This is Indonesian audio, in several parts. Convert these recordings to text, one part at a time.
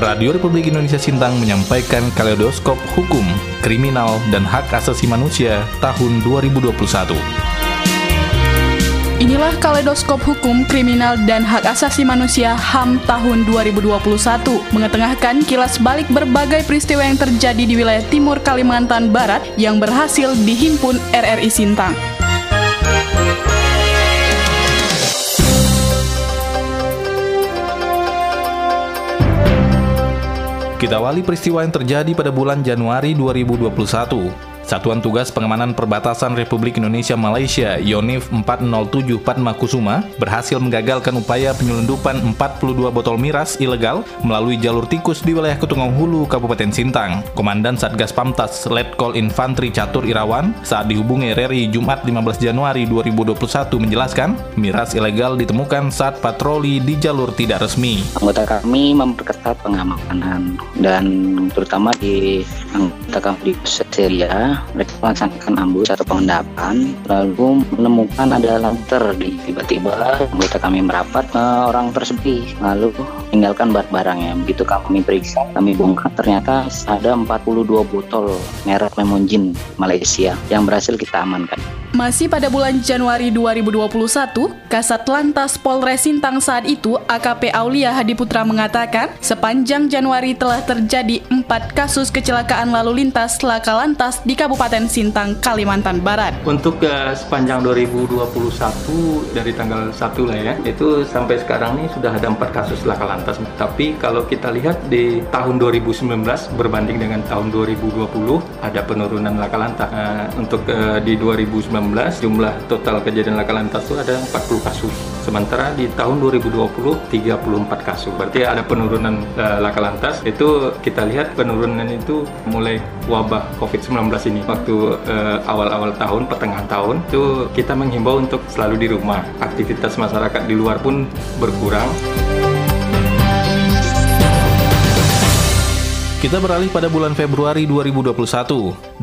Radio Republik Indonesia Sintang menyampaikan kaleidoskop hukum, kriminal, dan hak asasi manusia tahun 2021. Inilah kaleidoskop hukum, kriminal, dan hak asasi manusia HAM tahun 2021 mengetengahkan kilas balik berbagai peristiwa yang terjadi di wilayah timur Kalimantan Barat yang berhasil dihimpun RRI Sintang. Kita awali peristiwa yang terjadi pada bulan Januari 2021. Satuan Tugas Pengamanan Perbatasan Republik Indonesia Malaysia Yonif 407 Padma Kusuma berhasil menggagalkan upaya penyelundupan 42 botol miras ilegal melalui jalur tikus di wilayah Ketungong Hulu, Kabupaten Sintang. Komandan Satgas Pamtas Letkol Infantri Catur Irawan saat dihubungi RRI Jumat 15 Januari 2021 menjelaskan miras ilegal ditemukan saat patroli di jalur tidak resmi. Anggota kami memperketat pengamanan dan terutama di anggota kami di Seria mereka melaksanakan ambus atau pengendapan lalu menemukan ada lanter di tiba-tiba anggota kami merapat ke orang tersebut. Lalu tinggalkan barang-barangnya. Begitu kami periksa kami bongkar ternyata ada 42 botol merek lemon gin Malaysia yang berhasil kita amankan masih pada bulan Januari 2021, Kasat Lantas Polres Sintang saat itu, AKP Aulia Hadiputra mengatakan, sepanjang Januari telah terjadi empat kasus kecelakaan lalu lintas laka lantas di Kabupaten Sintang, Kalimantan Barat. Untuk uh, sepanjang 2021 dari tanggal 1 lah ya, itu sampai sekarang ini sudah ada empat kasus laka lantas. Tapi kalau kita lihat di tahun 2019 berbanding dengan tahun 2020 ada penurunan laka lantas. Uh, untuk uh, di 2019 jumlah total kejadian laka lantas itu ada 40 kasus. Sementara di tahun 2020 34 kasus. Berarti ada penurunan uh, laka lantas. Itu kita lihat penurunan itu mulai wabah COVID-19 ini waktu uh, awal-awal tahun, pertengahan tahun itu kita menghimbau untuk selalu di rumah. Aktivitas masyarakat di luar pun berkurang. Kita beralih pada bulan Februari 2021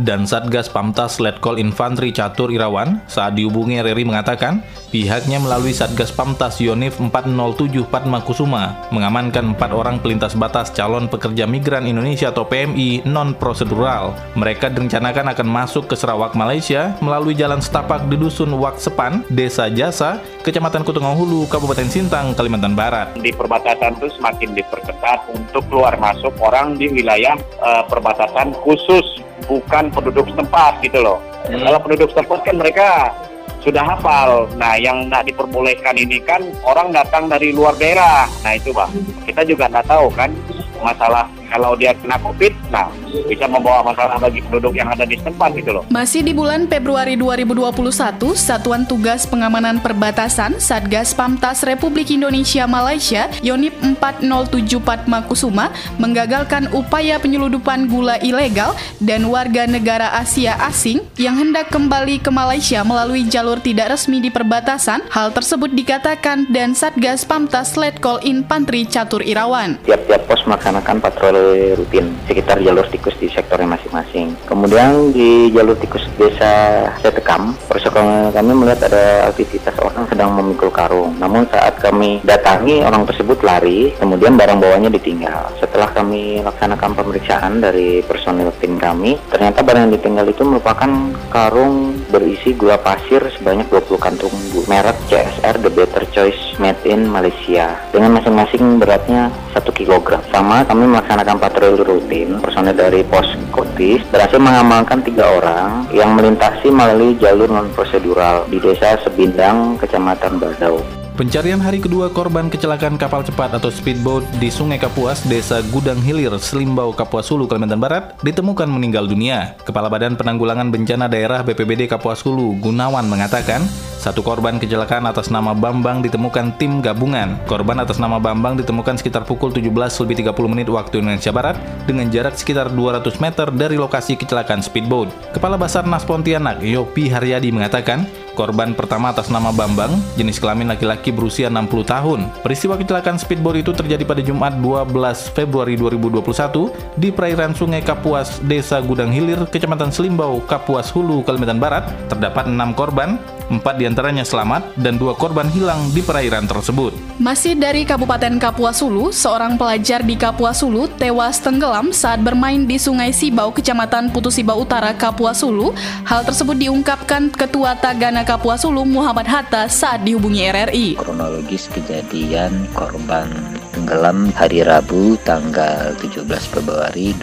dan Satgas Pamtas Letkol Infantri Catur Irawan saat dihubungi RRI mengatakan pihaknya melalui Satgas Pamtas Yonif 407 Padma Kusuma mengamankan empat orang pelintas batas calon pekerja migran Indonesia atau PMI non-prosedural. Mereka direncanakan akan masuk ke Sarawak, Malaysia melalui jalan setapak di Dusun Wak Sepan, Desa Jasa, Kecamatan Kutungong Hulu, Kabupaten Sintang, Kalimantan Barat. Di perbatasan itu semakin diperketat untuk keluar masuk orang di wilayah uh, perbatasan khusus bukan penduduk setempat gitu loh. Hmm. Kalau penduduk setempat kan mereka sudah hafal. Nah, yang tidak diperbolehkan ini kan orang datang dari luar daerah. Nah, itu, Pak. Kita juga tidak tahu kan masalah kalau dia kena COVID, nah bisa membawa masalah bagi penduduk yang ada di tempat gitu loh. Masih di bulan Februari 2021, Satuan Tugas Pengamanan Perbatasan Satgas Pamtas Republik Indonesia Malaysia Yonip 407 Padma Kusuma menggagalkan upaya penyeludupan gula ilegal dan warga negara Asia asing yang hendak kembali ke Malaysia melalui jalur tidak resmi di perbatasan. Hal tersebut dikatakan dan Satgas Pamtas Letkol Infantri Catur Irawan. Tiap-tiap pos melaksanakan patroli rutin sekitar jalur tikus di sektornya masing-masing. Kemudian di jalur tikus desa Setekam, personel kami melihat ada aktivitas orang sedang memikul karung. Namun saat kami datangi orang tersebut lari, kemudian barang bawanya ditinggal. Setelah kami laksanakan pemeriksaan dari personil tim kami, ternyata barang yang ditinggal itu merupakan karung berisi gula pasir sebanyak 20 kantung merek CSR The Better Choice Made in Malaysia dengan masing-masing beratnya 1 kg. Sama kami melaksanakan melaksanakan patroli rutin, personel dari pos Kotis berhasil mengamankan tiga orang yang melintasi melalui jalur non prosedural di desa Sebindang, Kecamatan Badau. Pencarian hari kedua korban kecelakaan kapal cepat atau speedboat di Sungai Kapuas, Desa Gudang Hilir, Selimbau, Kapuas Hulu, Kalimantan Barat, ditemukan meninggal dunia. Kepala Badan Penanggulangan Bencana Daerah BPBD Kapuas Hulu, Gunawan, mengatakan, satu korban kecelakaan atas nama Bambang ditemukan tim gabungan. Korban atas nama Bambang ditemukan sekitar pukul 17 lebih 30 menit waktu Indonesia Barat dengan jarak sekitar 200 meter dari lokasi kecelakaan speedboat. Kepala Basarnas Pontianak, Yopi Haryadi mengatakan, Korban pertama atas nama Bambang, jenis kelamin laki-laki berusia 60 tahun. Peristiwa kecelakaan speedboat itu terjadi pada Jumat 12 Februari 2021 di perairan Sungai Kapuas, Desa Gudang Hilir, Kecamatan Selimbau, Kapuas Hulu, Kalimantan Barat. Terdapat enam korban, empat di antaranya selamat dan dua korban hilang di perairan tersebut. Masih dari Kabupaten Kapuas Hulu, seorang pelajar di Kapuas Hulu tewas tenggelam saat bermain di Sungai Sibau, Kecamatan Putusiba Utara, Kapuas Hulu. Hal tersebut diungkapkan Ketua Tagana Kapuas Hulu Muhammad Hatta saat dihubungi RRI. Kronologis kejadian korban tenggelam hari Rabu tanggal 17 Februari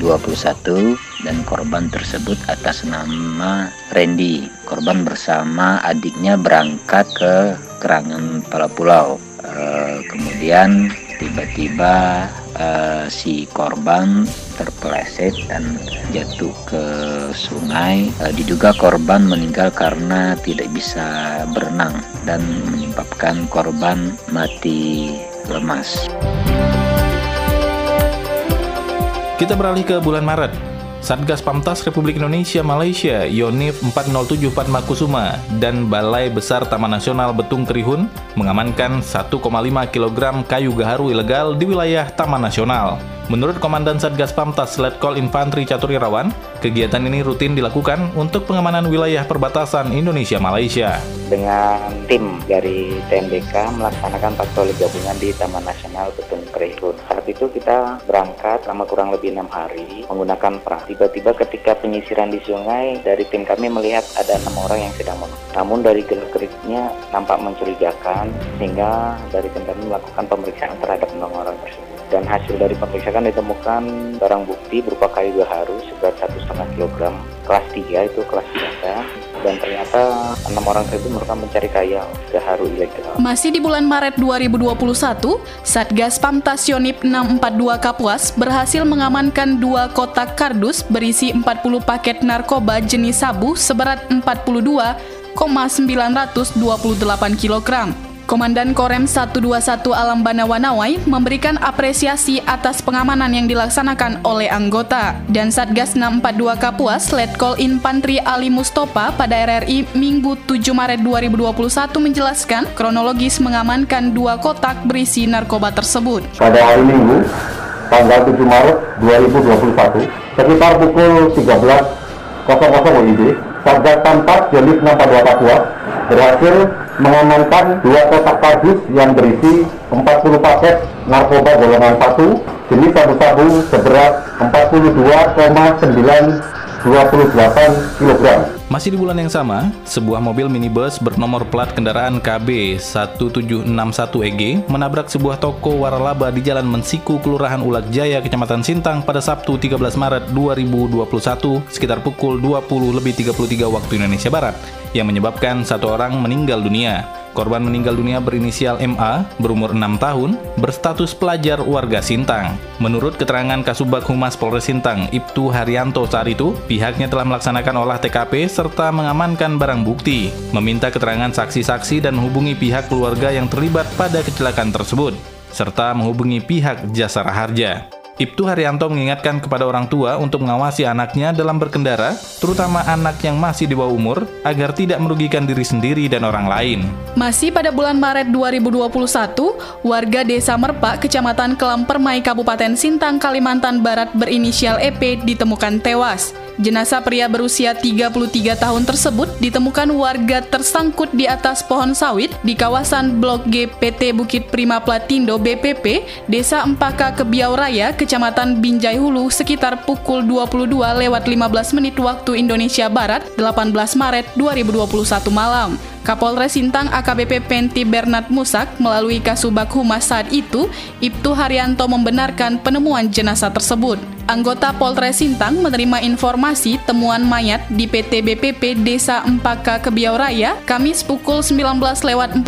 2021 dan korban tersebut atas nama Randy. Korban bersama adiknya berangkat ke Kerangan Pulau. E, kemudian tiba-tiba e, si korban terpeleset dan jatuh ke sungai. E, diduga korban meninggal karena tidak bisa berenang dan menyebabkan korban mati lemas. Kita beralih ke bulan Maret. Satgas Pamtas Republik Indonesia Malaysia Yonif 4074 Makusuma dan Balai Besar Taman Nasional Betung Kerihun mengamankan 1,5 kg kayu gaharu ilegal di wilayah Taman Nasional. Menurut Komandan Satgas Pamtas Letkol Infantri Caturirawan, kegiatan ini rutin dilakukan untuk pengamanan wilayah perbatasan Indonesia-Malaysia. Dengan tim dari TMBK melaksanakan patroli gabungan di Taman Nasional Betung Kerihun. Saat itu kita berangkat selama kurang lebih enam hari menggunakan perahu. Tiba-tiba ketika penyisiran di sungai, dari tim kami melihat ada enam orang yang sedang menunggu. Namun dari gerak-geriknya nampak mencurigakan, sehingga dari tim kami melakukan pemeriksaan terhadap enam orang tersebut dan hasil dari pemeriksaan ditemukan barang bukti berupa kayu gaharu seberat satu setengah kilogram kelas 3 itu kelas biasa dan ternyata enam orang tersebut merupakan mencari kaya gaharu ilegal. Masih di bulan Maret 2021, Satgas Pamtas Yonip 642 Kapuas berhasil mengamankan dua kotak kardus berisi 40 paket narkoba jenis sabu seberat 42,928 kg. Komandan Korem 121 Alam Banawanawai memberikan apresiasi atas pengamanan yang dilaksanakan oleh anggota. Dan Satgas 642 Kapuas Letkol Infantri Ali Mustopa pada RRI Minggu 7 Maret 2021 menjelaskan kronologis mengamankan dua kotak berisi narkoba tersebut. Pada hari Minggu, tanggal 7 Maret 2021, sekitar pukul 13.00 WIB, Satgas Tampak Jenis 642 Kapuas berhasil mengamankan dua kotak kardus yang berisi 40 paket narkoba golongan 1 jenis sabu-sabu seberat 42,928 kg. Masih di bulan yang sama, sebuah mobil minibus bernomor plat kendaraan KB 1761EG menabrak sebuah toko waralaba di Jalan Mensiku, Kelurahan Ulak Jaya, Kecamatan Sintang pada Sabtu 13 Maret 2021 sekitar pukul 20.33 waktu Indonesia Barat yang menyebabkan satu orang meninggal dunia. Korban meninggal dunia berinisial MA, berumur 6 tahun, berstatus pelajar warga Sintang. Menurut keterangan Kasubag Humas Polres Sintang, Ibtu Haryanto saat itu, pihaknya telah melaksanakan olah TKP serta mengamankan barang bukti, meminta keterangan saksi-saksi dan menghubungi pihak keluarga yang terlibat pada kecelakaan tersebut, serta menghubungi pihak Jasara Harja. Ibtu Haryanto mengingatkan kepada orang tua untuk mengawasi anaknya dalam berkendara, terutama anak yang masih di bawah umur, agar tidak merugikan diri sendiri dan orang lain. Masih pada bulan Maret 2021, warga Desa Merpak, Kecamatan Kelampermai, Kabupaten Sintang, Kalimantan Barat berinisial EP ditemukan tewas. Jenazah pria berusia 33 tahun tersebut ditemukan warga tersangkut di atas pohon sawit di kawasan Blok G PT Bukit Prima Platindo BPP, Desa Empaka Kebiau Raya, Kecamatan Binjai Hulu sekitar pukul 22 lewat 15 menit waktu Indonesia Barat, 18 Maret 2021 malam. Kapolres Sintang AKBP Penti Bernard Musak melalui Kasubag Humas saat itu, Ibtu Haryanto membenarkan penemuan jenazah tersebut. Anggota Polres Sintang menerima informasi temuan mayat di PT BPP Desa Empaka Kebiau Raya Kamis pukul 19 lewat 45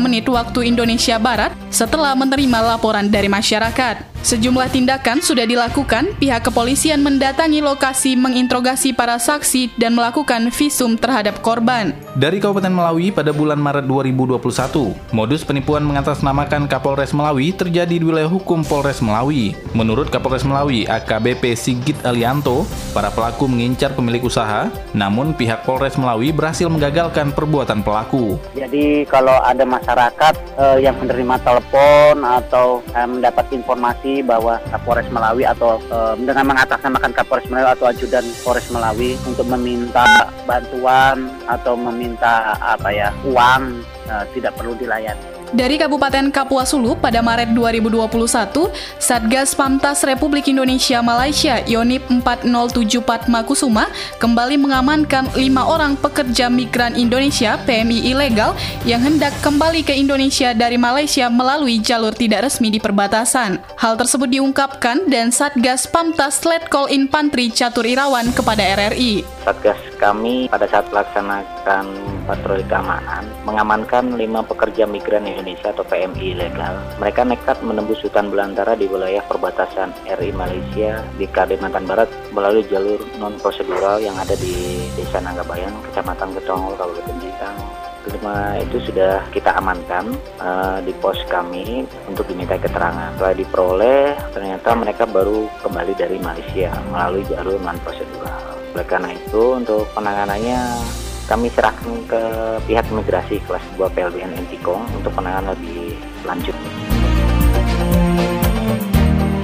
menit waktu Indonesia Barat setelah menerima laporan dari masyarakat. Sejumlah tindakan sudah dilakukan, pihak kepolisian mendatangi lokasi menginterogasi para saksi dan melakukan visum terhadap korban. Dari Kabupaten Melawi pada bulan Maret 2021, modus penipuan mengatasnamakan Kapolres Melawi terjadi di wilayah hukum Polres Melawi. Menurut Kapolres Melawi AKBP Sigit Alianto, para pelaku mengincar pemilik usaha, namun pihak Polres Melawi berhasil menggagalkan perbuatan pelaku. Jadi kalau ada masyarakat eh, yang menerima telepon atau eh, mendapat informasi informasi bahwa Kapolres Melawi atau uh, dengan mengatasnamakan Kapolres Melawi atau ajudan Polres Melawi untuk meminta bantuan atau meminta apa ya uang uh, tidak perlu dilayani. Dari Kabupaten Kapuas Hulu pada Maret 2021, Satgas Pamtas Republik Indonesia Malaysia Yonip 4074 Makusuma kembali mengamankan lima orang pekerja migran Indonesia PMI ilegal yang hendak kembali ke Indonesia dari Malaysia melalui jalur tidak resmi di perbatasan. Hal tersebut diungkapkan dan Satgas Pamtas Letkol Infantri Catur Irawan kepada RRI. Satgas kami pada saat melaksanakan patroli keamanan mengamankan lima pekerja migran Indonesia atau PMI ilegal. Mereka nekat menembus hutan belantara di wilayah perbatasan RI Malaysia di Kalimantan Barat melalui jalur non prosedural yang ada di Desa Nanggabayan, Kecamatan Ketongol, Kabupaten Jitang. Kelima itu sudah kita amankan uh, di pos kami untuk diminta keterangan. Setelah diperoleh, ternyata mereka baru kembali dari Malaysia melalui jalur non prosedural. Oleh karena itu, untuk penanganannya kami serahkan ke pihak imigrasi kelas 2 PLBN Entikong untuk penanganan lebih lanjut.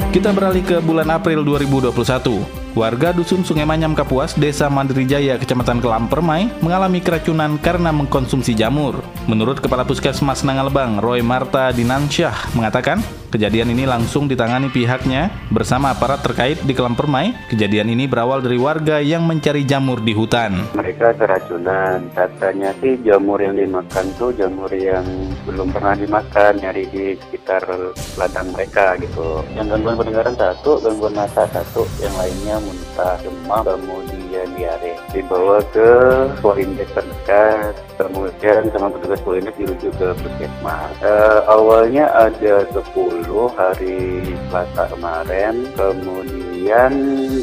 Kita beralih ke bulan April 2021. Warga Dusun Sungai Manyam Kapuas, Desa Mandiri Kecamatan Kelam Permai, mengalami keracunan karena mengkonsumsi jamur. Menurut Kepala Puskesmas Nangalebang, Roy Marta Dinansyah, mengatakan kejadian ini langsung ditangani pihaknya bersama aparat terkait di Kelam Permai. Kejadian ini berawal dari warga yang mencari jamur di hutan. Mereka keracunan. Katanya sih jamur yang dimakan tuh jamur yang belum pernah dimakan, nyari di sekitar ladang mereka gitu. Yang gangguan pendengaran satu, gangguan mata satu, yang lainnya muntah, demam, kemudian diare. Dibawa ke Polindes terdekat, kemudian sama petugas Polindes dirujuk ke puskesmas. Uh, awalnya ada 10 hari Selasa kemarin, kemudian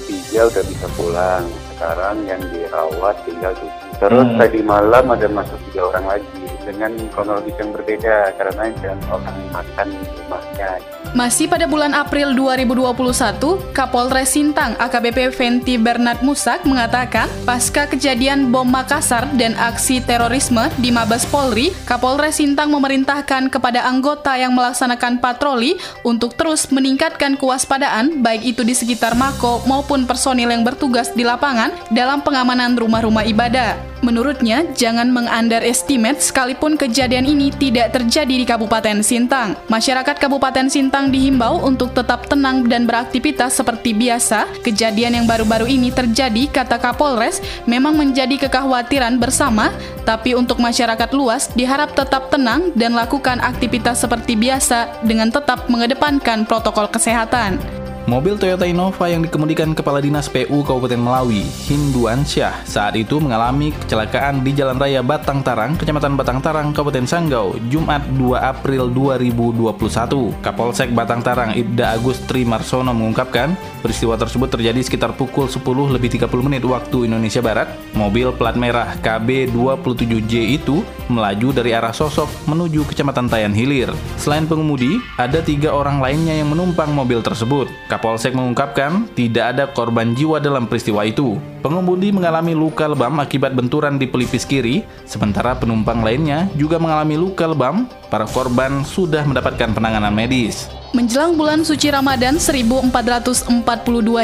tiga udah bisa pulang. Sekarang yang dirawat tinggal tujuh. Terus hmm. tadi malam ada masuk tiga orang lagi dengan kronologis yang berbeda karena yang orang makan rumahnya. Masih pada bulan April 2021, Kapolres Sintang AKBP Venti Bernard Musak mengatakan, pasca kejadian bom Makassar dan aksi terorisme di Mabes Polri, Kapolres Sintang memerintahkan kepada anggota yang melaksanakan patroli untuk terus meningkatkan kewaspadaan baik itu di sekitar Mako maupun personil yang bertugas di lapangan dalam pengamanan rumah-rumah ibadah. Menurutnya, jangan mengunderestimate sekalipun kejadian ini tidak terjadi di Kabupaten Sintang. Masyarakat Kabupaten Sintang Sintang dihimbau untuk tetap tenang dan beraktivitas seperti biasa. Kejadian yang baru-baru ini terjadi, kata Kapolres, memang menjadi kekhawatiran bersama, tapi untuk masyarakat luas diharap tetap tenang dan lakukan aktivitas seperti biasa dengan tetap mengedepankan protokol kesehatan. Mobil Toyota Innova yang dikemudikan Kepala Dinas PU Kabupaten Melawi, Hinduan Syah, saat itu mengalami kecelakaan di Jalan Raya Batang Tarang, Kecamatan Batang Tarang, Kabupaten Sanggau, Jumat 2 April 2021. Kapolsek Batang Tarang, Ibda Agustri Marsono mengungkapkan, peristiwa tersebut terjadi sekitar pukul 10 lebih 30 menit waktu Indonesia Barat. Mobil plat merah KB27J itu melaju dari arah Sosok menuju Kecamatan Tayan Hilir. Selain pengemudi, ada tiga orang lainnya yang menumpang mobil tersebut. Kapolsek mengungkapkan tidak ada korban jiwa dalam peristiwa itu. Pengemudi mengalami luka lebam akibat benturan di pelipis kiri, sementara penumpang lainnya juga mengalami luka lebam. Para korban sudah mendapatkan penanganan medis. Menjelang bulan suci Ramadan 1442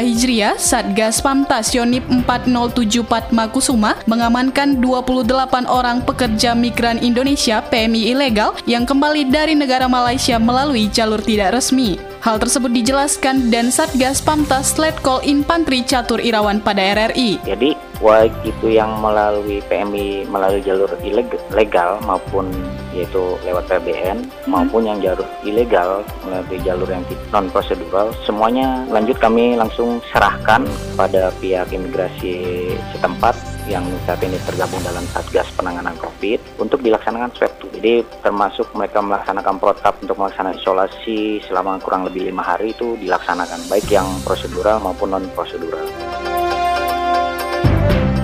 Hijriah, Satgas Pamtas Yonip 4074 Makusuma mengamankan 28 orang pekerja migran Indonesia PMI ilegal yang kembali dari negara Malaysia melalui jalur tidak resmi. Hal tersebut dijelaskan dan Satgas Pamtas Letkol Infantri Catur Irawan pada RRI. Jadi, baik itu yang melalui PMI melalui jalur ilegal maupun yaitu lewat PBN hmm. maupun yang jalur ilegal melalui jalur yang non prosedural semuanya lanjut kami langsung serahkan pada pihak imigrasi setempat yang saat ini tergabung dalam Satgas Penanganan COVID untuk dilaksanakan swab tuh. Jadi termasuk mereka melaksanakan protap untuk melaksanakan isolasi selama kurang lebih lima hari itu dilaksanakan baik yang prosedural maupun non prosedural.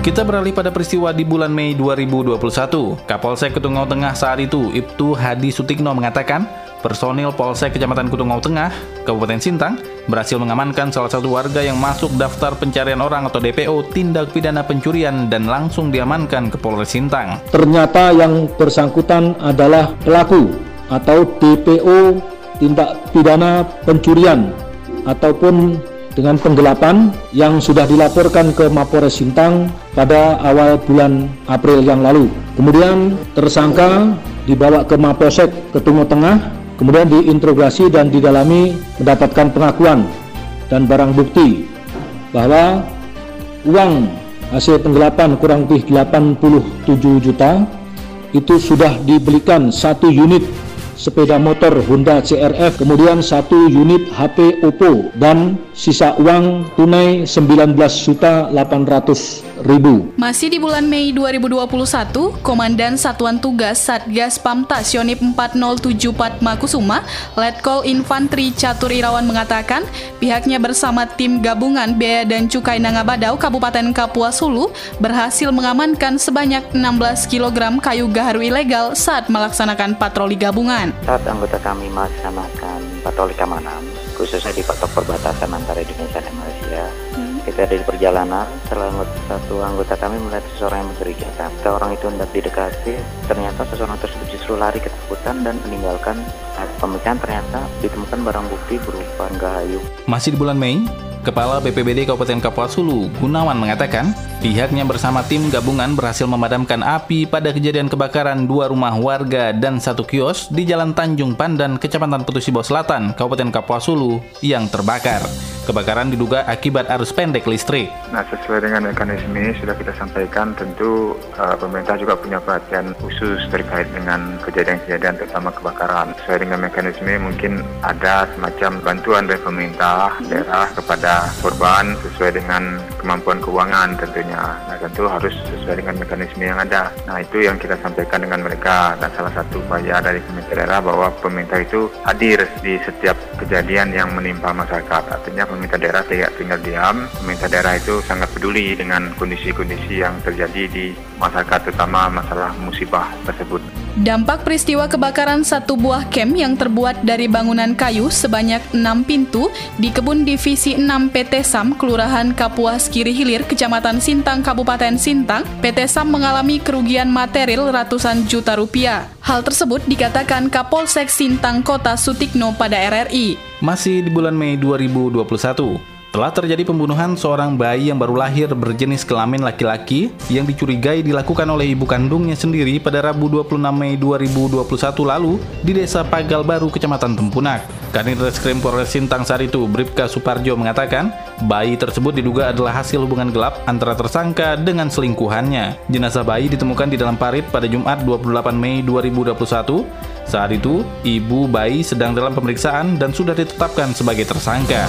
Kita beralih pada peristiwa di bulan Mei 2021. Kapolsek Ketungau Tengah saat itu, Ibtu Hadi Sutikno mengatakan, personil Polsek Kecamatan Ketungau Tengah, Kabupaten Sintang, berhasil mengamankan salah satu warga yang masuk daftar pencarian orang atau DPO tindak pidana pencurian dan langsung diamankan ke Polres Sintang. Ternyata yang bersangkutan adalah pelaku atau DPO tindak pidana pencurian ataupun dengan penggelapan yang sudah dilaporkan ke Mapores Sintang pada awal bulan April yang lalu. Kemudian tersangka dibawa ke Mapolsek Ketungo Tengah, kemudian diinterogasi dan didalami mendapatkan pengakuan dan barang bukti bahwa uang hasil penggelapan kurang lebih 87 juta itu sudah dibelikan satu unit sepeda motor Honda CRF, kemudian satu unit HP Oppo dan sisa uang tunai 19 juta 800 ribu. Masih di bulan Mei 2021, Komandan Satuan Tugas Satgas Pamtas Yonip 4074 Makusuma, Letkol Infantri Catur Irawan mengatakan pihaknya bersama tim gabungan Bea dan Cukai Nangabadau Kabupaten Kapuas Hulu berhasil mengamankan sebanyak 16 kg kayu gaharu ilegal saat melaksanakan patroli gabungan. Saat anggota kami melaksanakan patroli keamanan, khususnya di patok perbatasan antara Indonesia dan Malaysia, kita ada di perjalanan, setelah satu anggota kami melihat seseorang yang mencurigakan. Ketika orang itu hendak didekati, ternyata seseorang tersebut justru lari ketakutan dan meninggalkan pemeriksaan ternyata ditemukan barang bukti berupa gahayu. Masih di bulan Mei, Kepala BPBD Kabupaten Kapuas Hulu, Gunawan mengatakan, pihaknya bersama tim gabungan berhasil memadamkan api pada kejadian kebakaran dua rumah warga dan satu kios di Jalan Tanjung Pandan, Kecamatan Petusibo Selatan, Kabupaten Kapuas Hulu yang terbakar. Kebakaran diduga akibat arus pendek listrik. Nah, sesuai dengan mekanisme sudah kita sampaikan, tentu uh, pemerintah juga punya perhatian khusus terkait dengan kejadian-kejadian terutama kebakaran. Sesuai dengan mekanisme mungkin ada semacam bantuan dari pemerintah daerah kepada korban sesuai dengan kemampuan keuangan tentunya. Nah, tentu harus sesuai dengan mekanisme yang ada. Nah, itu yang kita sampaikan dengan mereka dan salah satu upaya dari pemerintah daerah bahwa pemerintah itu hadir di setiap kejadian yang menimpa masyarakat. Artinya pemerintah daerah tidak tinggal diam. Pemerintah daerah itu sangat peduli dengan kondisi-kondisi yang terjadi di masyarakat, terutama masalah musibah tersebut. Dampak peristiwa kebakaran satu buah camp yang terbuat dari bangunan kayu sebanyak 6 pintu di kebun divisi 6 PT SAM Kelurahan Kapuas Kiri Hilir, Kecamatan Sintang, Kabupaten Sintang, PT SAM mengalami kerugian material ratusan juta rupiah. Hal tersebut dikatakan Kapolsek Sintang Kota Sutikno pada RRI. Masih di bulan Mei 2021, telah terjadi pembunuhan seorang bayi yang baru lahir berjenis kelamin laki-laki yang dicurigai dilakukan oleh ibu kandungnya sendiri pada Rabu 26 Mei 2021 lalu di Desa Pagal Baru, Kecamatan Tempunak. Kanit Reskrim Polres Sintang saat itu, Bripka Suparjo mengatakan, bayi tersebut diduga adalah hasil hubungan gelap antara tersangka dengan selingkuhannya. Jenazah bayi ditemukan di dalam parit pada Jumat 28 Mei 2021. Saat itu, ibu bayi sedang dalam pemeriksaan dan sudah ditetapkan sebagai tersangka.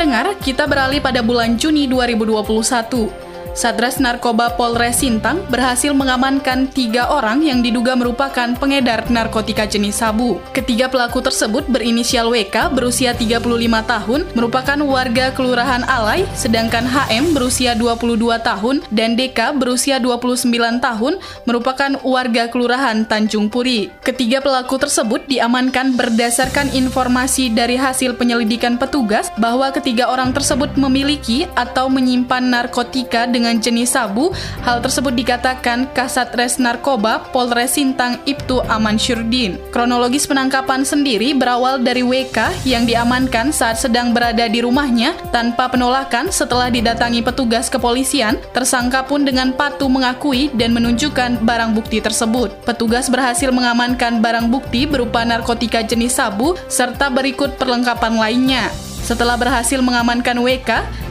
Pendengar, kita beralih pada bulan Juni 2021. Satras Narkoba Polres Sintang berhasil mengamankan tiga orang yang diduga merupakan pengedar narkotika jenis sabu. Ketiga pelaku tersebut berinisial WK berusia 35 tahun, merupakan warga Kelurahan Alai, sedangkan HM berusia 22 tahun dan DK berusia 29 tahun, merupakan warga Kelurahan Tanjung Puri. Ketiga pelaku tersebut diamankan berdasarkan informasi dari hasil penyelidikan petugas bahwa ketiga orang tersebut memiliki atau menyimpan narkotika dengan dengan jenis sabu. Hal tersebut dikatakan Kasat Res Narkoba Polres Sintang Ibtu Aman Syurdin. Kronologis penangkapan sendiri berawal dari WK yang diamankan saat sedang berada di rumahnya tanpa penolakan setelah didatangi petugas kepolisian. Tersangka pun dengan patuh mengakui dan menunjukkan barang bukti tersebut. Petugas berhasil mengamankan barang bukti berupa narkotika jenis sabu serta berikut perlengkapan lainnya. Setelah berhasil mengamankan WK,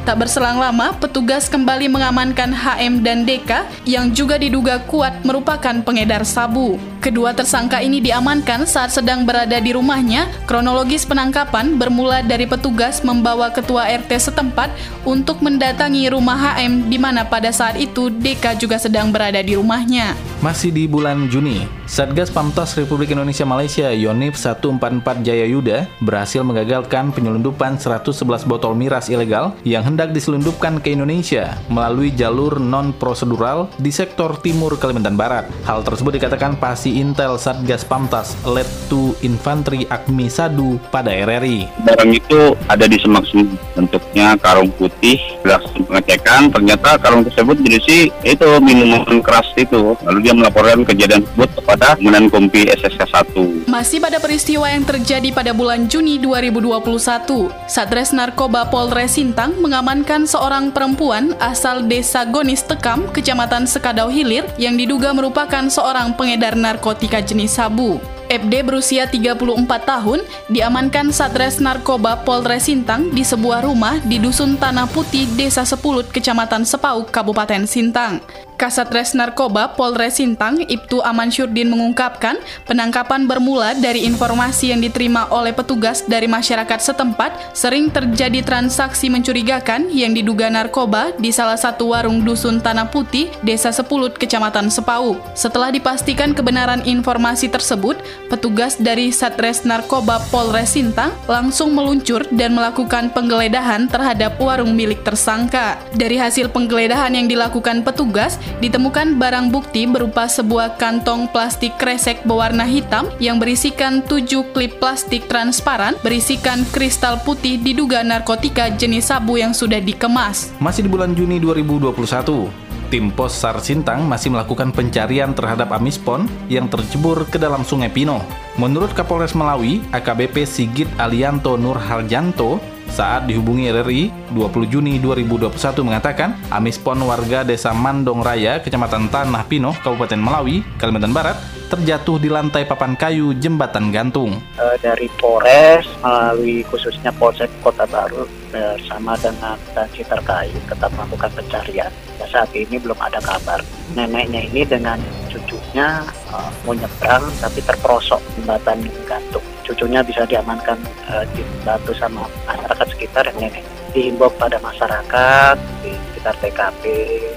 tak berselang lama petugas kembali mengamankan HM dan DK yang juga diduga kuat merupakan pengedar sabu. Kedua tersangka ini diamankan saat sedang berada di rumahnya. Kronologis penangkapan bermula dari petugas membawa ketua RT setempat untuk mendatangi rumah HM di mana pada saat itu DK juga sedang berada di rumahnya. Masih di bulan Juni, Satgas Pamtas Republik Indonesia Malaysia Yonif 144 Jaya Yuda berhasil mengagalkan penyelundupan 111 botol miras ilegal yang hendak hendak diselundupkan ke Indonesia melalui jalur non-prosedural di sektor timur Kalimantan Barat. Hal tersebut dikatakan Pasi Intel Satgas Pamtas Letu Infanteri Akmi Sadu pada RRI. Barang itu ada di semak bentuknya karung putih. Berhasil pengecekan, ternyata karung tersebut berisi itu minuman keras itu. Lalu dia melaporkan kejadian tersebut kepada Kompi SSK 1. Masih pada peristiwa yang terjadi pada bulan Juni 2021, Satres Narkoba Polres Sintang mengamankan seorang perempuan asal desa Gonis Tekam, Kecamatan Sekadau Hilir, yang diduga merupakan seorang pengedar narkotika jenis sabu. FD berusia 34 tahun diamankan Satres Narkoba Polres Sintang di sebuah rumah di Dusun Tanah Putih, Desa Sepulut, Kecamatan Sepauk, Kabupaten Sintang. Kasatres Narkoba Polres Sintang, Ibtu Aman Syurdin mengungkapkan, penangkapan bermula dari informasi yang diterima oleh petugas dari masyarakat setempat sering terjadi transaksi mencurigakan yang diduga narkoba di salah satu warung Dusun Tanah Putih, Desa Sepulut, Kecamatan Sepauk. Setelah dipastikan kebenaran informasi tersebut, petugas dari Satres Narkoba Polres Sintang langsung meluncur dan melakukan penggeledahan terhadap warung milik tersangka. Dari hasil penggeledahan yang dilakukan petugas, ditemukan barang bukti berupa sebuah kantong plastik kresek berwarna hitam yang berisikan tujuh klip plastik transparan berisikan kristal putih diduga narkotika jenis sabu yang sudah dikemas. Masih di bulan Juni 2021, tim pos SAR Sintang masih melakukan pencarian terhadap Amispon yang tercebur ke dalam Sungai Pino. Menurut Kapolres Melawi, AKBP Sigit Alianto Nurharjanto, saat dihubungi RRI 20 Juni 2021 mengatakan Amispon warga desa Mandong Raya, Kecamatan Tanah Pino, Kabupaten Melawi, Kalimantan Barat, terjatuh di lantai papan kayu jembatan gantung. E, dari Polres melalui khususnya Polsek Kota Baru bersama dengan instansi terkait tetap melakukan pencarian. Ya, saat ini belum ada kabar. Neneknya ini dengan cucunya uh, mau nyebrang tapi terperosok jembatan gantung. Cucunya bisa diamankan uh, dibantu sama masyarakat sekitar yang nenek. Dihimbau pada masyarakat di sekitar TKP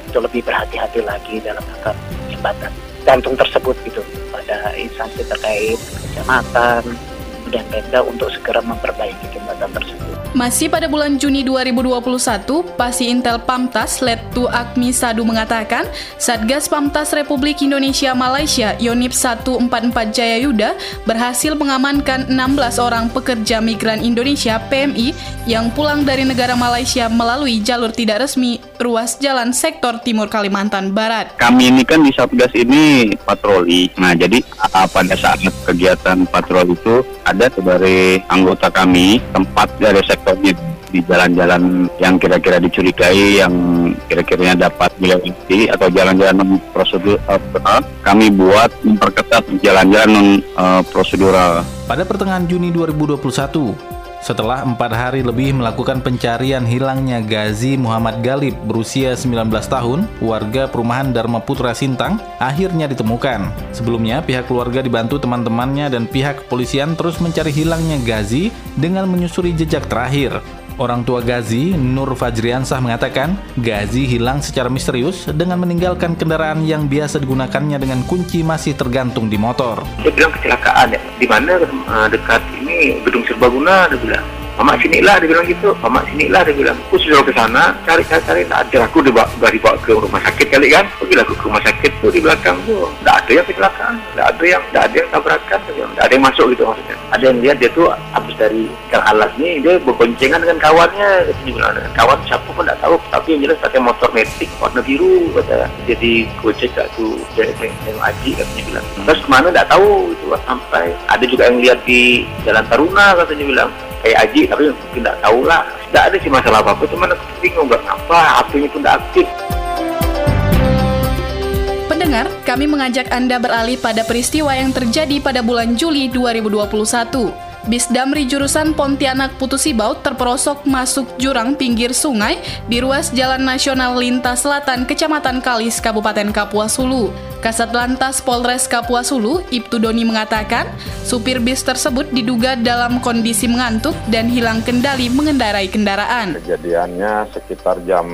itu lebih berhati-hati lagi dalam melakukan jembatan gantung tersebut gitu pada instansi terkait kecamatan dan Pemda untuk segera memperbaiki jembatan tersebut. Masih pada bulan Juni 2021, Pasi Intel Pamtas Letu Akmi Sadu mengatakan, Satgas Pamtas Republik Indonesia Malaysia Yonip 144 Jayayuda berhasil mengamankan 16 orang pekerja migran Indonesia PMI yang pulang dari negara Malaysia melalui jalur tidak resmi ruas jalan sektor timur Kalimantan Barat. Kami ini kan di Satgas ini patroli. Nah, jadi pada saat kegiatan patroli itu ada dari anggota kami tempat dari sektor sektornya di jalan-jalan yang kira-kira dicurigai yang kira-kiranya dapat dilewati atau jalan-jalan prosedur uh, kami buat memperketat jalan-jalan non uh, prosedural. Pada pertengahan Juni 2021, setelah empat hari lebih melakukan pencarian hilangnya Gazi Muhammad Galib berusia 19 tahun, warga perumahan Dharma Putra Sintang, akhirnya ditemukan. Sebelumnya, pihak keluarga dibantu teman-temannya dan pihak kepolisian terus mencari hilangnya Gazi dengan menyusuri jejak terakhir. Orang tua Gazi, Nur Fajriansah mengatakan, Gazi hilang secara misterius dengan meninggalkan kendaraan yang biasa digunakannya dengan kunci masih tergantung di motor. Dia bilang kecelakaan ya, di mana uh, dekat gedung serbaguna, dia bilang. Mama sinilah dia bilang gitu, mama sinilah dia bilang. Aku ke sana, cari cari cari, tak ada. Aku dibawa, dibawa ke rumah sakit kali kan. Pergi aku ke rumah sakit tuh di belakang tuh, tidak ada yang kecelakaan, tidak ada yang, tidak ada yang tabrakan, tidak ada yang masuk gitu maksudnya. Ada yang lihat dia tuh habis dari kang alas nih, dia berboncengan dengan kawannya, dia bilang kawan siapa pun tidak tahu, tapi yang jelas pakai motor metik warna biru, kata. Jadi gojek gak tuh, yang, yang aji katanya bilang. Terus ke mana tidak tahu, itu sampai ada juga yang lihat di Jalan Taruna katanya bilang kayak Aji tapi tidak tahu lah tidak ada sih masalah apa apa cuman aku bingung nggak apa HP-nya pun tidak aktif Pendengar, kami mengajak Anda beralih pada peristiwa yang terjadi pada bulan Juli 2021. Bis Damri jurusan Pontianak Putusibau terperosok masuk jurang pinggir sungai di ruas Jalan Nasional Lintas Selatan Kecamatan Kalis, Kabupaten Kapuas Hulu. Kasat Lantas Polres Kapuas Hulu, Ibtu Doni mengatakan, supir bis tersebut diduga dalam kondisi mengantuk dan hilang kendali mengendarai kendaraan. Kejadiannya sekitar jam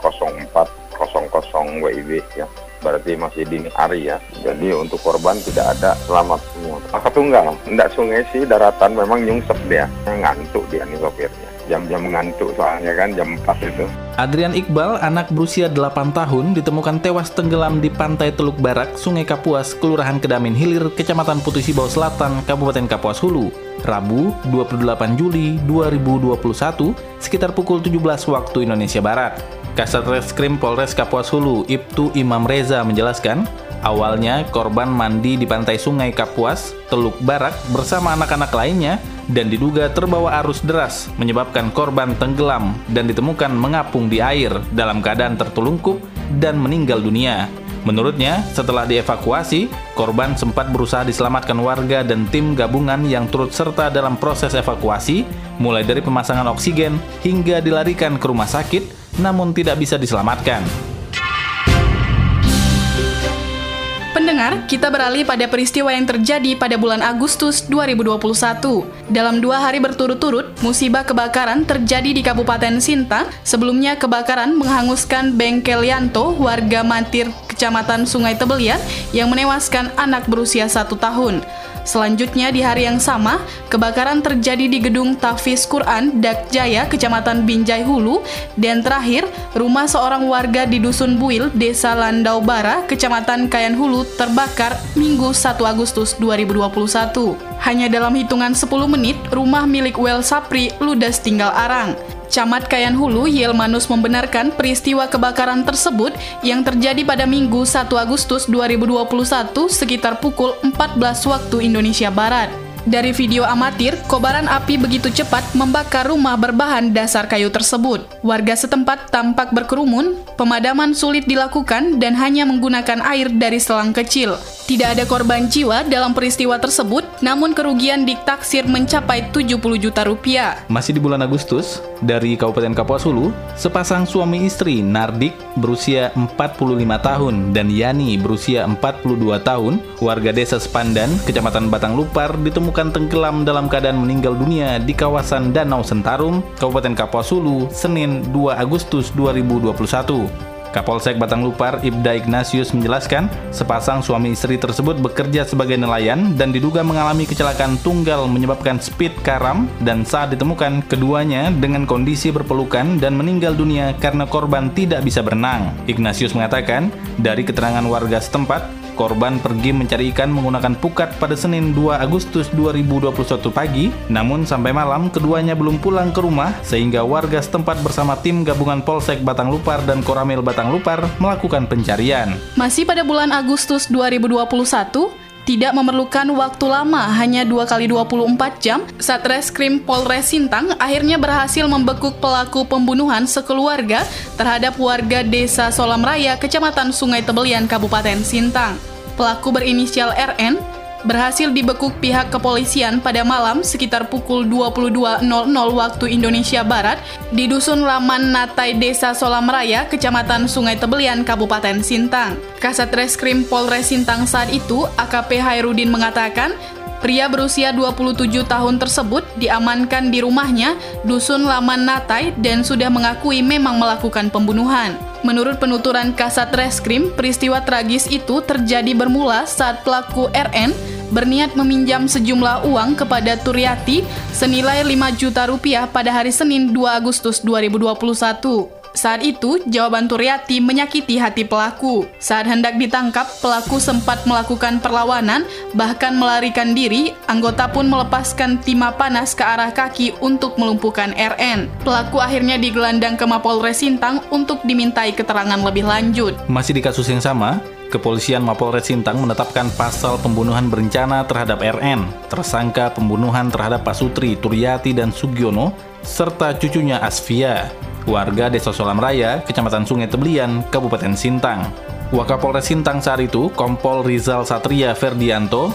04.00 WIB ya berarti masih dini hari ya. Jadi untuk korban tidak ada selamat semua. Maka tunggal, tidak sungai sih daratan memang nyungsep dia, ngantuk dia nih sopirnya. jam-jam ngantuk soalnya kan jam 4 itu. Adrian Iqbal, anak berusia 8 tahun, ditemukan tewas tenggelam di pantai Teluk Barak, Sungai Kapuas, Kelurahan Kedamin Hilir, Kecamatan Putih Sibau Selatan, Kabupaten Kapuas Hulu, Rabu 28 Juli 2021, sekitar pukul 17 waktu Indonesia Barat. Kasat Reskrim Polres Kapuas Hulu, Ibtu Imam Reza menjelaskan, Awalnya, korban mandi di pantai Sungai Kapuas, Teluk Barak bersama anak-anak lainnya dan diduga terbawa arus deras menyebabkan korban tenggelam dan ditemukan mengapung di air dalam keadaan tertelungkup dan meninggal dunia. Menurutnya, setelah dievakuasi, korban sempat berusaha diselamatkan warga dan tim gabungan yang turut serta dalam proses evakuasi, mulai dari pemasangan oksigen hingga dilarikan ke rumah sakit, namun tidak bisa diselamatkan. Pendengar, kita beralih pada peristiwa yang terjadi pada bulan Agustus 2021. Dalam dua hari berturut-turut, musibah kebakaran terjadi di Kabupaten Sintang. Sebelumnya, kebakaran menghanguskan bengkel Yanto, warga Matir, Kecamatan Sungai Tebelian, yang menewaskan anak berusia satu tahun. Selanjutnya di hari yang sama, kebakaran terjadi di gedung Tafis Quran Dak Jaya, Kecamatan Binjai Hulu, dan terakhir, rumah seorang warga di Dusun Buil, Desa Landau Bara, Kecamatan Kayan Hulu terbakar Minggu 1 Agustus 2021. Hanya dalam hitungan 10 menit, rumah milik Wel Sapri ludes tinggal arang. Camat Kayan Hulu Yelmanus membenarkan peristiwa kebakaran tersebut yang terjadi pada Minggu 1 Agustus 2021 sekitar pukul 14 waktu Indonesia Barat. Dari video amatir, kobaran api begitu cepat membakar rumah berbahan dasar kayu tersebut. Warga setempat tampak berkerumun, pemadaman sulit dilakukan dan hanya menggunakan air dari selang kecil. Tidak ada korban jiwa dalam peristiwa tersebut, namun kerugian ditaksir mencapai 70 juta rupiah. Masih di bulan Agustus, dari Kabupaten Kapuas Hulu, sepasang suami istri Nardik berusia 45 tahun dan Yani berusia 42 tahun, warga desa Sepandan, Kecamatan Batang Lupar, ditemukan tenggelam dalam keadaan meninggal dunia di kawasan Danau Sentarum, Kabupaten Kapuas Hulu, Senin 2 Agustus 2021. Kapolsek Batang Lupar Ibda Ignatius menjelaskan, sepasang suami istri tersebut bekerja sebagai nelayan dan diduga mengalami kecelakaan tunggal menyebabkan speed karam dan saat ditemukan keduanya dengan kondisi berpelukan dan meninggal dunia karena korban tidak bisa berenang. Ignatius mengatakan, dari keterangan warga setempat, Korban pergi mencari ikan menggunakan pukat pada Senin 2 Agustus 2021 pagi, namun sampai malam keduanya belum pulang ke rumah sehingga warga setempat bersama tim gabungan Polsek Batang Lupar dan Koramil Batang Lupar melakukan pencarian. Masih pada bulan Agustus 2021, tidak memerlukan waktu lama, hanya 2 kali 24 jam, Satreskrim Polres Sintang akhirnya berhasil membekuk pelaku pembunuhan sekeluarga terhadap warga Desa Solam Raya, Kecamatan Sungai Tebelian, Kabupaten Sintang. Pelaku berinisial RN berhasil dibekuk pihak kepolisian pada malam sekitar pukul 22.00 waktu Indonesia Barat di Dusun Laman Natai Desa Solam Raya, Kecamatan Sungai Tebelian, Kabupaten Sintang. Kasat Reskrim Polres Sintang saat itu, AKP Hairudin mengatakan, Pria berusia 27 tahun tersebut diamankan di rumahnya, Dusun Laman Natai, dan sudah mengakui memang melakukan pembunuhan. Menurut penuturan Kasat Reskrim, peristiwa tragis itu terjadi bermula saat pelaku RN berniat meminjam sejumlah uang kepada Turyati senilai 5 juta rupiah pada hari Senin 2 Agustus 2021. Saat itu, jawaban Turyati menyakiti hati pelaku. Saat hendak ditangkap, pelaku sempat melakukan perlawanan, bahkan melarikan diri. Anggota pun melepaskan timah panas ke arah kaki untuk melumpuhkan RN. Pelaku akhirnya digelandang ke Mapolres Sintang untuk dimintai keterangan lebih lanjut. Masih di kasus yang sama, Kepolisian Mapolres Sintang menetapkan pasal pembunuhan berencana terhadap RN, tersangka pembunuhan terhadap Pasutri, Turyati, dan Sugiono, serta cucunya Asfia warga Desa Solam Raya, Kecamatan Sungai Tebelian, Kabupaten Sintang. Wakapolres Sintang saat itu, Kompol Rizal Satria Ferdianto,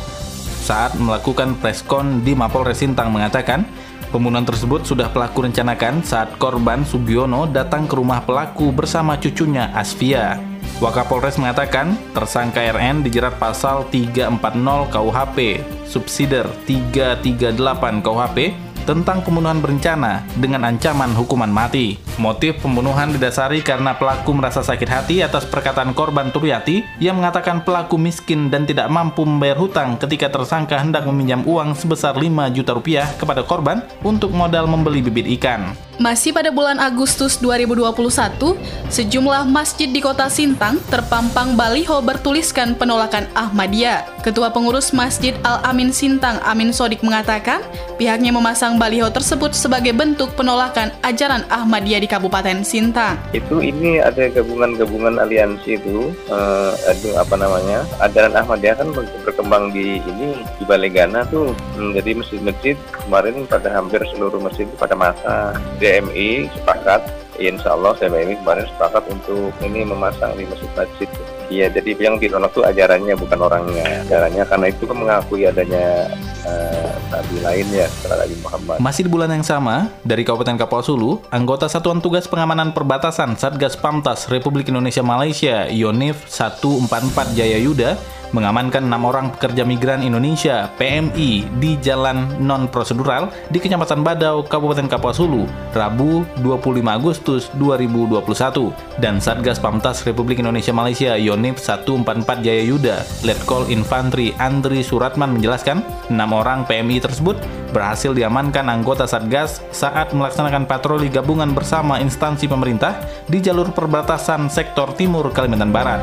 saat melakukan preskon di Mapolres Sintang mengatakan, pembunuhan tersebut sudah pelaku rencanakan saat korban Sugiono datang ke rumah pelaku bersama cucunya Asfia. Wakapolres mengatakan, tersangka RN dijerat pasal 340 KUHP, subsider 338 KUHP tentang pembunuhan berencana dengan ancaman hukuman mati. Motif pembunuhan didasari karena pelaku merasa sakit hati atas perkataan korban Turyati yang mengatakan pelaku miskin dan tidak mampu membayar hutang ketika tersangka hendak meminjam uang sebesar 5 juta rupiah kepada korban untuk modal membeli bibit ikan. Masih pada bulan Agustus 2021, sejumlah masjid di kota Sintang terpampang baliho bertuliskan penolakan Ahmadiyah. Ketua pengurus Masjid Al-Amin Sintang, Amin Sodik mengatakan, pihaknya memasang baliho tersebut sebagai bentuk penolakan ajaran Ahmadiyah di Kabupaten Sintang. Itu ini ada gabungan-gabungan aliansi itu, uh, aduh apa namanya, ajaran Ahmadiyah kan berkembang di ini di Balegana tuh hmm, masjid-masjid kemarin pada hampir seluruh masjid pada masa DMI sepakat Insya Allah DMI kemarin sepakat untuk ini memasang di masjid-masjid Iya, jadi yang ditolak itu ajarannya bukan orangnya. Ajarannya karena itu kan mengakui adanya uh, lain ya setelah Nabi Muhammad. Masih di bulan yang sama, dari Kabupaten Kapal Sulu, anggota Satuan Tugas Pengamanan Perbatasan Satgas Pamtas Republik Indonesia Malaysia Yonif 144 Jaya Yuda mengamankan enam orang pekerja migran Indonesia PMI di jalan non prosedural di Kecamatan Badau, Kabupaten Kapuas Hulu, Rabu 25 Agustus 2021 dan Satgas Pamtas Republik Indonesia Malaysia Yonif 144 Jaya Yuda, Letkol Infantri Andri Suratman menjelaskan, enam orang PMI tersebut berhasil diamankan anggota Satgas saat melaksanakan patroli gabungan bersama instansi pemerintah di jalur perbatasan sektor timur Kalimantan Barat.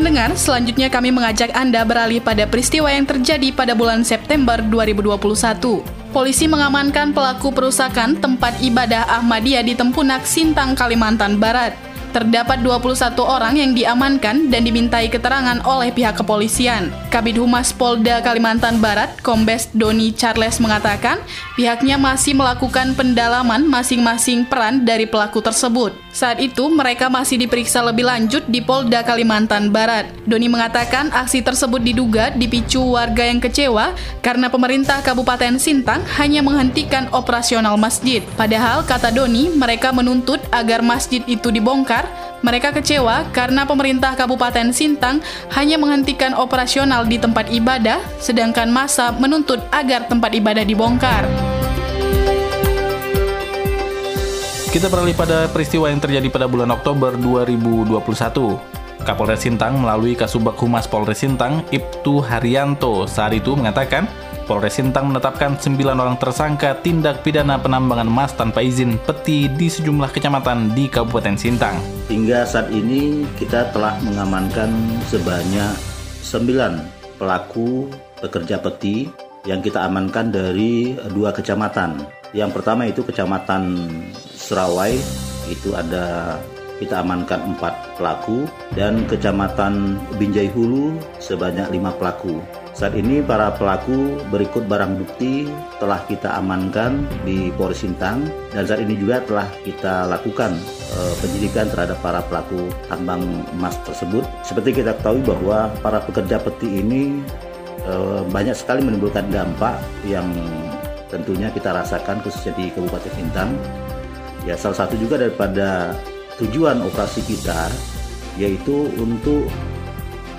Pendengar, selanjutnya kami mengajak Anda beralih pada peristiwa yang terjadi pada bulan September 2021. Polisi mengamankan pelaku perusakan tempat ibadah Ahmadiyah di Tempunak, Sintang, Kalimantan Barat. Terdapat 21 orang yang diamankan dan dimintai keterangan oleh pihak kepolisian. Kabid Humas Polda Kalimantan Barat, Kombes Doni Charles mengatakan, pihaknya masih melakukan pendalaman masing-masing peran dari pelaku tersebut. Saat itu, mereka masih diperiksa lebih lanjut di Polda Kalimantan Barat. Doni mengatakan aksi tersebut diduga dipicu warga yang kecewa karena pemerintah Kabupaten Sintang hanya menghentikan operasional masjid. Padahal, kata Doni, mereka menuntut agar masjid itu dibongkar mereka kecewa karena pemerintah Kabupaten Sintang hanya menghentikan operasional di tempat ibadah, sedangkan masa menuntut agar tempat ibadah dibongkar. Kita beralih pada peristiwa yang terjadi pada bulan Oktober 2021. Kapolres Sintang melalui Kasubag Humas Polres Sintang, Ibtu Haryanto, saat itu mengatakan Polres Sintang menetapkan 9 orang tersangka tindak pidana penambangan emas tanpa izin peti di sejumlah kecamatan di Kabupaten Sintang. Hingga saat ini kita telah mengamankan sebanyak 9 pelaku pekerja peti yang kita amankan dari dua kecamatan. Yang pertama itu kecamatan Serawai, itu ada kita amankan empat pelaku dan kecamatan Binjai Hulu sebanyak lima pelaku. Saat ini para pelaku berikut barang bukti telah kita amankan di Polres Sintang dan saat ini juga telah kita lakukan e, penyidikan terhadap para pelaku tambang emas tersebut. Seperti kita ketahui bahwa para pekerja peti ini e, banyak sekali menimbulkan dampak yang tentunya kita rasakan khususnya di Kabupaten Sintang. Ya salah satu juga daripada tujuan operasi kita yaitu untuk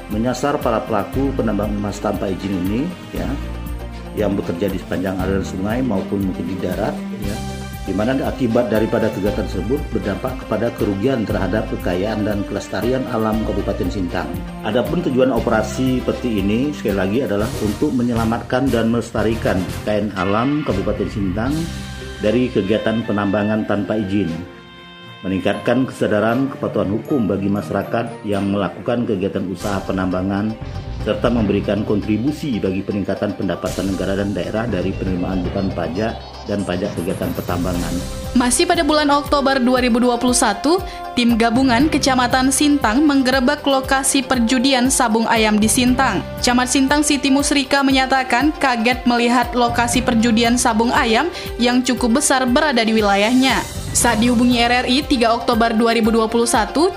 menyasar para pelaku penambang emas tanpa izin ini ya yang bekerja di sepanjang aliran sungai maupun mungkin di darat ya di mana akibat daripada kegiatan tersebut berdampak kepada kerugian terhadap kekayaan dan kelestarian alam Kabupaten Sintang. Adapun tujuan operasi peti ini sekali lagi adalah untuk menyelamatkan dan melestarikan kekayaan alam Kabupaten Sintang dari kegiatan penambangan tanpa izin meningkatkan kesadaran kepatuhan hukum bagi masyarakat yang melakukan kegiatan usaha penambangan serta memberikan kontribusi bagi peningkatan pendapatan negara dan daerah dari penerimaan bukan pajak dan pajak kegiatan pertambangan. Masih pada bulan Oktober 2021, tim gabungan Kecamatan Sintang menggerebek lokasi perjudian sabung ayam di Sintang. Camat Sintang Siti Musrika menyatakan kaget melihat lokasi perjudian sabung ayam yang cukup besar berada di wilayahnya. Saat dihubungi RRI 3 Oktober 2021,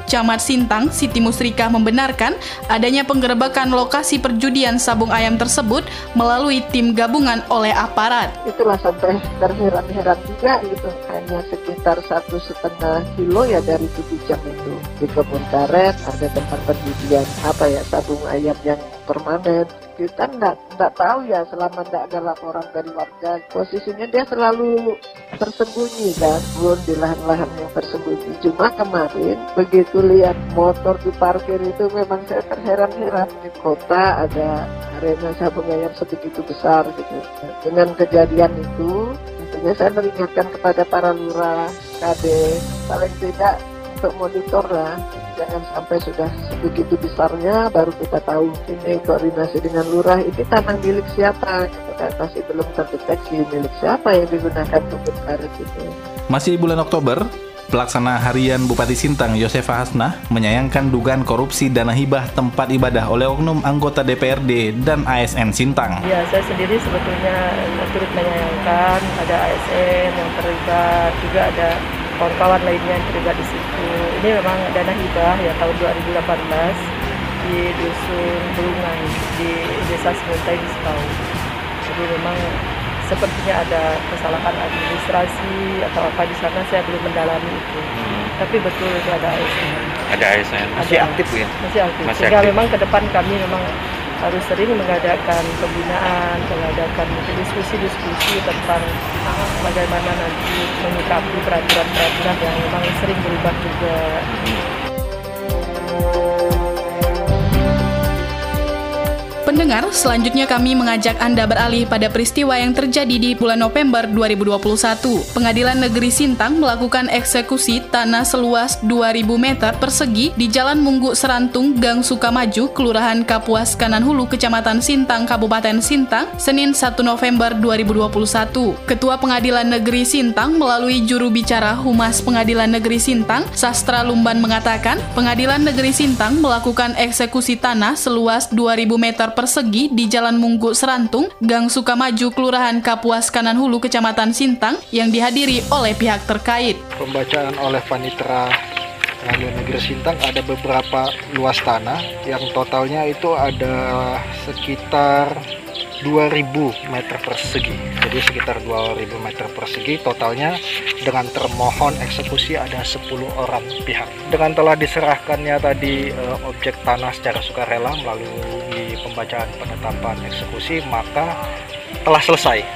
Camat Sintang, Siti Musrikah membenarkan adanya penggerebekan lokasi perjudian sabung ayam tersebut melalui tim gabungan oleh aparat. Itulah sampai terheran-heran juga gitu, hanya sekitar satu setengah kilo ya dari tujuh jam itu. Di kebun karet ada tempat perjudian apa ya sabung ayam yang permanen kita nggak nggak tahu ya selama tidak ada laporan dari warga. Posisinya dia selalu tersembunyi kan? Belum di lahan-lahan yang tersembunyi. Cuma kemarin begitu lihat motor di parkir itu memang saya terheran-heran. Di kota ada arena sabung ayam sebegitu besar gitu. Dengan kejadian itu tentunya saya mengingatkan kepada para lurah KD paling tidak untuk monitor lah jangan sampai sudah sebegitu besarnya baru kita tahu ini koordinasi dengan lurah. Ini tanah milik siapa? Gitu kan masih belum terdeteksi milik siapa yang digunakan untuk karet itu Masih bulan Oktober, Pelaksana Harian Bupati Sintang Yosefa Hasnah menyayangkan dugaan korupsi dana hibah tempat ibadah oleh oknum anggota DPRD dan ASN Sintang. Ya, saya sendiri sebetulnya turut menyayangkan ada ASN yang terlibat, juga ada kawan-kawan lainnya yang terlibat di situ. Ini memang dana hibah ya tahun 2018 di dusun Belungan di desa Sementai di Sepau. Jadi memang sepertinya ada kesalahan administrasi atau apa di sana saya belum mendalami itu. Tapi betul itu ada ASN. Ada ASN masih Ada. aktif ya? Masih aktif. Masih Sehingga aktif. memang ke depan kami memang harus sering mengadakan pembinaan, mengadakan diskusi-diskusi tentang bagaimana nanti menyikapi peraturan-peraturan yang memang sering berubah juga. Pendengar, selanjutnya kami mengajak Anda beralih pada peristiwa yang terjadi di bulan November 2021. Pengadilan Negeri Sintang melakukan eksekusi tanah seluas 2000 meter persegi di Jalan Munggu Serantung, Gang Sukamaju, Kelurahan Kapuas Kanan Hulu, Kecamatan Sintang, Kabupaten Sintang, Senin 1 November 2021. Ketua Pengadilan Negeri Sintang melalui juru bicara Humas Pengadilan Negeri Sintang, Sastra Lumban mengatakan, Pengadilan Negeri Sintang melakukan eksekusi tanah seluas 2000 meter persegi di Jalan Munggu Serantung, Gang Sukamaju, Kelurahan Kapuas Kanan Hulu, Kecamatan Sintang, yang dihadiri oleh pihak terkait. pembacaan oleh Panitera Pengadilan Negeri Sintang ada beberapa luas tanah. Yang totalnya itu ada sekitar 2000 meter persegi. Jadi sekitar 2000 meter persegi. Totalnya dengan termohon eksekusi ada 10 orang pihak. Dengan telah diserahkannya tadi eh, objek tanah secara sukarela melalui pembacaan penetapan eksekusi maka telah selesai.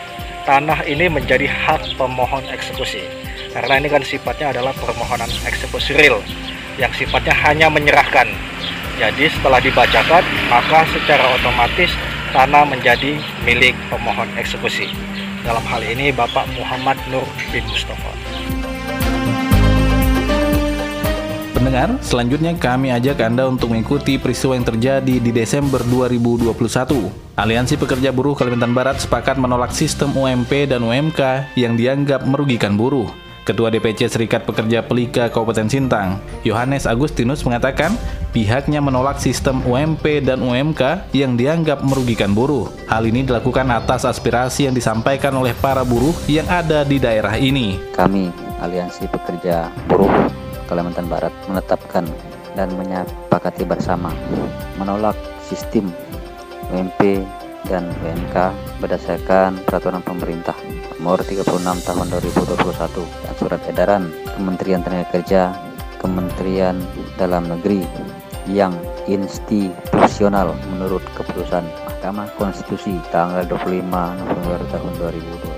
Tanah ini menjadi hak pemohon eksekusi karena ini kan sifatnya adalah permohonan eksekusi real yang sifatnya hanya menyerahkan. Jadi setelah dibacakan maka secara otomatis tanah menjadi milik pemohon eksekusi. Dalam hal ini Bapak Muhammad Nur bin Mustafa Pendengar, selanjutnya kami ajak Anda untuk mengikuti peristiwa yang terjadi di Desember 2021. Aliansi Pekerja Buruh Kalimantan Barat sepakat menolak sistem UMP dan UMK yang dianggap merugikan buruh. Ketua DPC Serikat Pekerja Pelika Kabupaten Sintang, Yohanes Agustinus mengatakan pihaknya menolak sistem UMP dan UMK yang dianggap merugikan buruh. Hal ini dilakukan atas aspirasi yang disampaikan oleh para buruh yang ada di daerah ini. Kami, Aliansi Pekerja Buruh Kalimantan Barat, menetapkan dan menyepakati bersama menolak sistem UMP dan UMK berdasarkan peraturan pemerintah nomor 36 tahun 2021 dan surat edaran Kementerian Tenaga Kerja, Kementerian Dalam Negeri yang institusional menurut keputusan Mahkamah Konstitusi tanggal 25 November tahun 2021.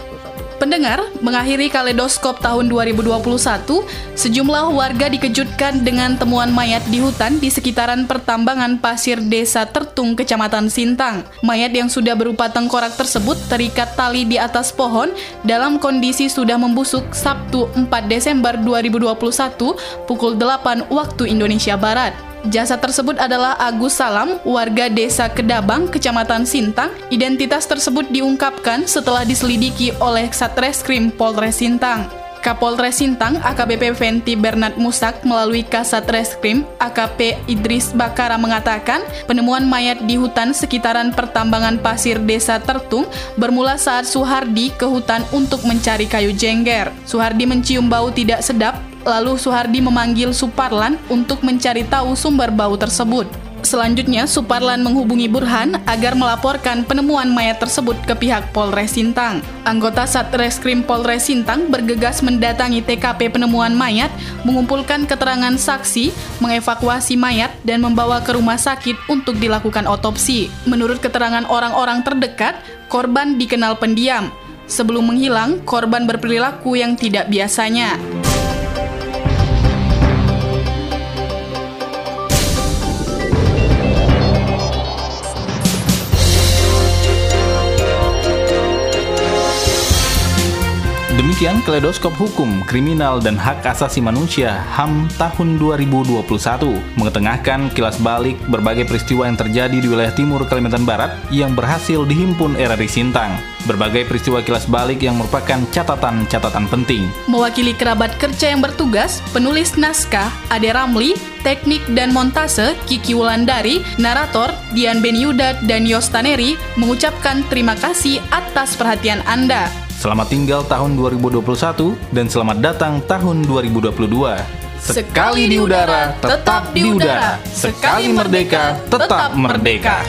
Pendengar, mengakhiri kaleidoskop tahun 2021, sejumlah warga dikejutkan dengan temuan mayat di hutan di sekitaran pertambangan pasir desa Tertung, Kecamatan Sintang. Mayat yang sudah berupa tengkorak tersebut terikat tali di atas pohon dalam kondisi sudah membusuk Sabtu 4 Desember 2021 pukul 8 waktu Indonesia Barat. Jasad tersebut adalah Agus Salam, warga desa Kedabang, Kecamatan Sintang. Identitas tersebut diungkapkan setelah diselidiki oleh Satreskrim Polres Sintang. Kapolres Sintang AKBP Venti Bernard Musak melalui Kasat Reskrim AKP Idris Bakara mengatakan penemuan mayat di hutan sekitaran pertambangan pasir desa Tertung bermula saat Suhardi ke hutan untuk mencari kayu jengger. Suhardi mencium bau tidak sedap Lalu Suhardi memanggil Suparlan untuk mencari tahu sumber bau tersebut. Selanjutnya, Suparlan menghubungi Burhan agar melaporkan penemuan mayat tersebut ke pihak Polres Sintang. Anggota Satreskrim Polres Sintang bergegas mendatangi TKP penemuan mayat, mengumpulkan keterangan saksi, mengevakuasi mayat, dan membawa ke rumah sakit untuk dilakukan otopsi. Menurut keterangan orang-orang terdekat, korban dikenal pendiam. Sebelum menghilang, korban berperilaku yang tidak biasanya. Demikian Kaleidoskop Hukum, Kriminal, dan Hak Asasi Manusia HAM tahun 2021 mengetengahkan kilas balik berbagai peristiwa yang terjadi di wilayah timur Kalimantan Barat yang berhasil dihimpun RRI Sintang. Berbagai peristiwa kilas balik yang merupakan catatan-catatan penting. Mewakili kerabat kerja yang bertugas, penulis naskah Ade Ramli, teknik dan montase Kiki Wulandari, narator Dian Beniudat dan Yostaneri mengucapkan terima kasih atas perhatian Anda. Selamat tinggal tahun 2021 dan selamat datang tahun 2022. Sekali di udara, tetap di udara. Sekali merdeka, tetap merdeka.